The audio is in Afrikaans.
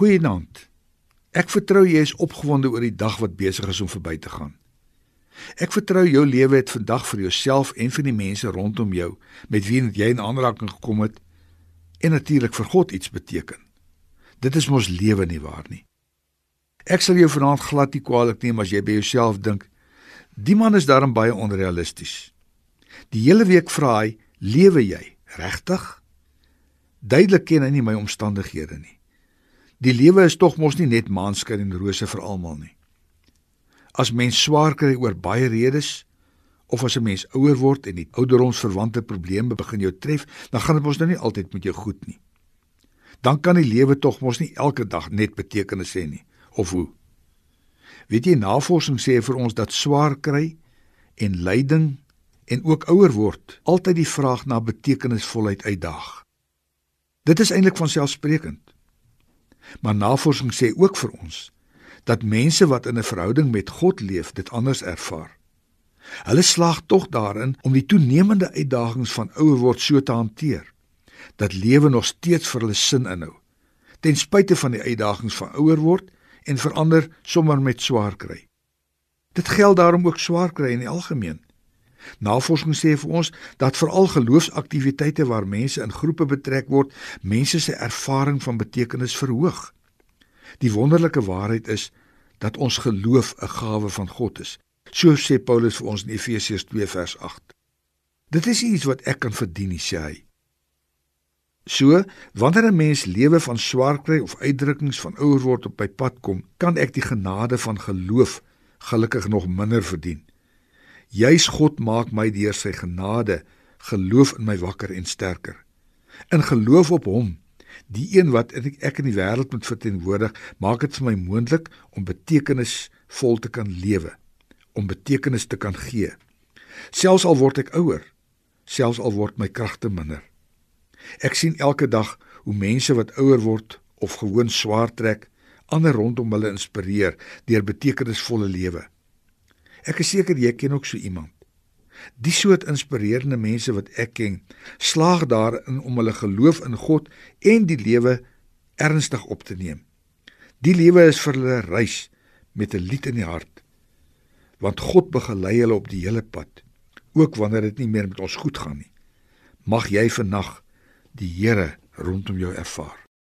Goeienaand. Ek vertrou jy is opgewonde oor die dag wat besig is om verby te gaan. Ek vertrou jou lewe het vandag vir jouself en vir die mense rondom jou met wie jy in aanraking gekom het en natuurlik vir God iets beteken. Dit is mos lewe nie waar nie. Ek sal jou vanaand glad nie kwaadlik neem as jy by jouself dink, die man is daarom baie onrealisties. Die hele week vra hy, lewe jy regtig? Duidelik ken hy nie my omstandighede nie. Die lewe is tog mos nie net maanskyn en rose vir almal nie. As mens swaar kry oor baie redes of as 'n mens ouer word en die ouderdomsverwante probleme begin jou tref, dan gaan dit mos nou nie altyd met jou goed nie. Dan kan die lewe tog mos nie elke dag net betekenis hê nie, of hoe? Weet jy navorsing sê vir ons dat swaar kry en lyding en ook ouer word altyd die vraag na betekenisvolheid uitdaag. Dit is eintlik van selfsprekend. Maar navorsing sê ook vir ons dat mense wat in 'n verhouding met God leef, dit anders ervaar. Hulle slaag tog daarin om die toenemende uitdagings van ouer word so te hanteer dat lewe nog steeds vir hulle sin inhou. Ten spyte van die uitdagings van ouer word en verander sommer met swaar kry. Dit geld daarom ook swaar kry in die algemeen. Navorsing sê vir ons dat veral geloofsaktiwiteite waar mense in groepe betrek word, mense se ervaring van betekenis verhoog. Die wonderlike waarheid is dat ons geloof 'n gawe van God is. So sê Paulus vir ons in Efesiërs 2 vers 8. Dit is iets wat ek kan verdien, nie, sê hy. So, wanneer 'n mens lewe van swaar kry of uitdrukkings van ouer word op my pad kom, kan ek die genade van geloof gelukkig nog minder verdien. Juis God maak my deur sy genade geloof in my wakker en sterker. In geloof op hom, die een wat ek, in die wêreld moet verteenwoordig, maak dit vir my moontlik om betekenisvol te kan lewe, om betekenis te kan gee. Selfs al word ek ouer, selfs al word my kragte minder. Ek sien elke dag hoe mense wat ouer word of gewoon swaar trek, ander rondom hulle inspireer deur betekenisvolle lewe. Ek is seker jy ken ook so iemand. Die soort inspirerende mense wat ek ken, slaag daarin om hulle geloof in God en die lewe ernstig op te neem. Die lewe is vir hulle reis met 'n lied in die hart. Want God begelei hulle op die hele pad, ook wanneer dit nie meer met ons goed gaan nie. Mag jy vannag die Here rondom jou ervaar.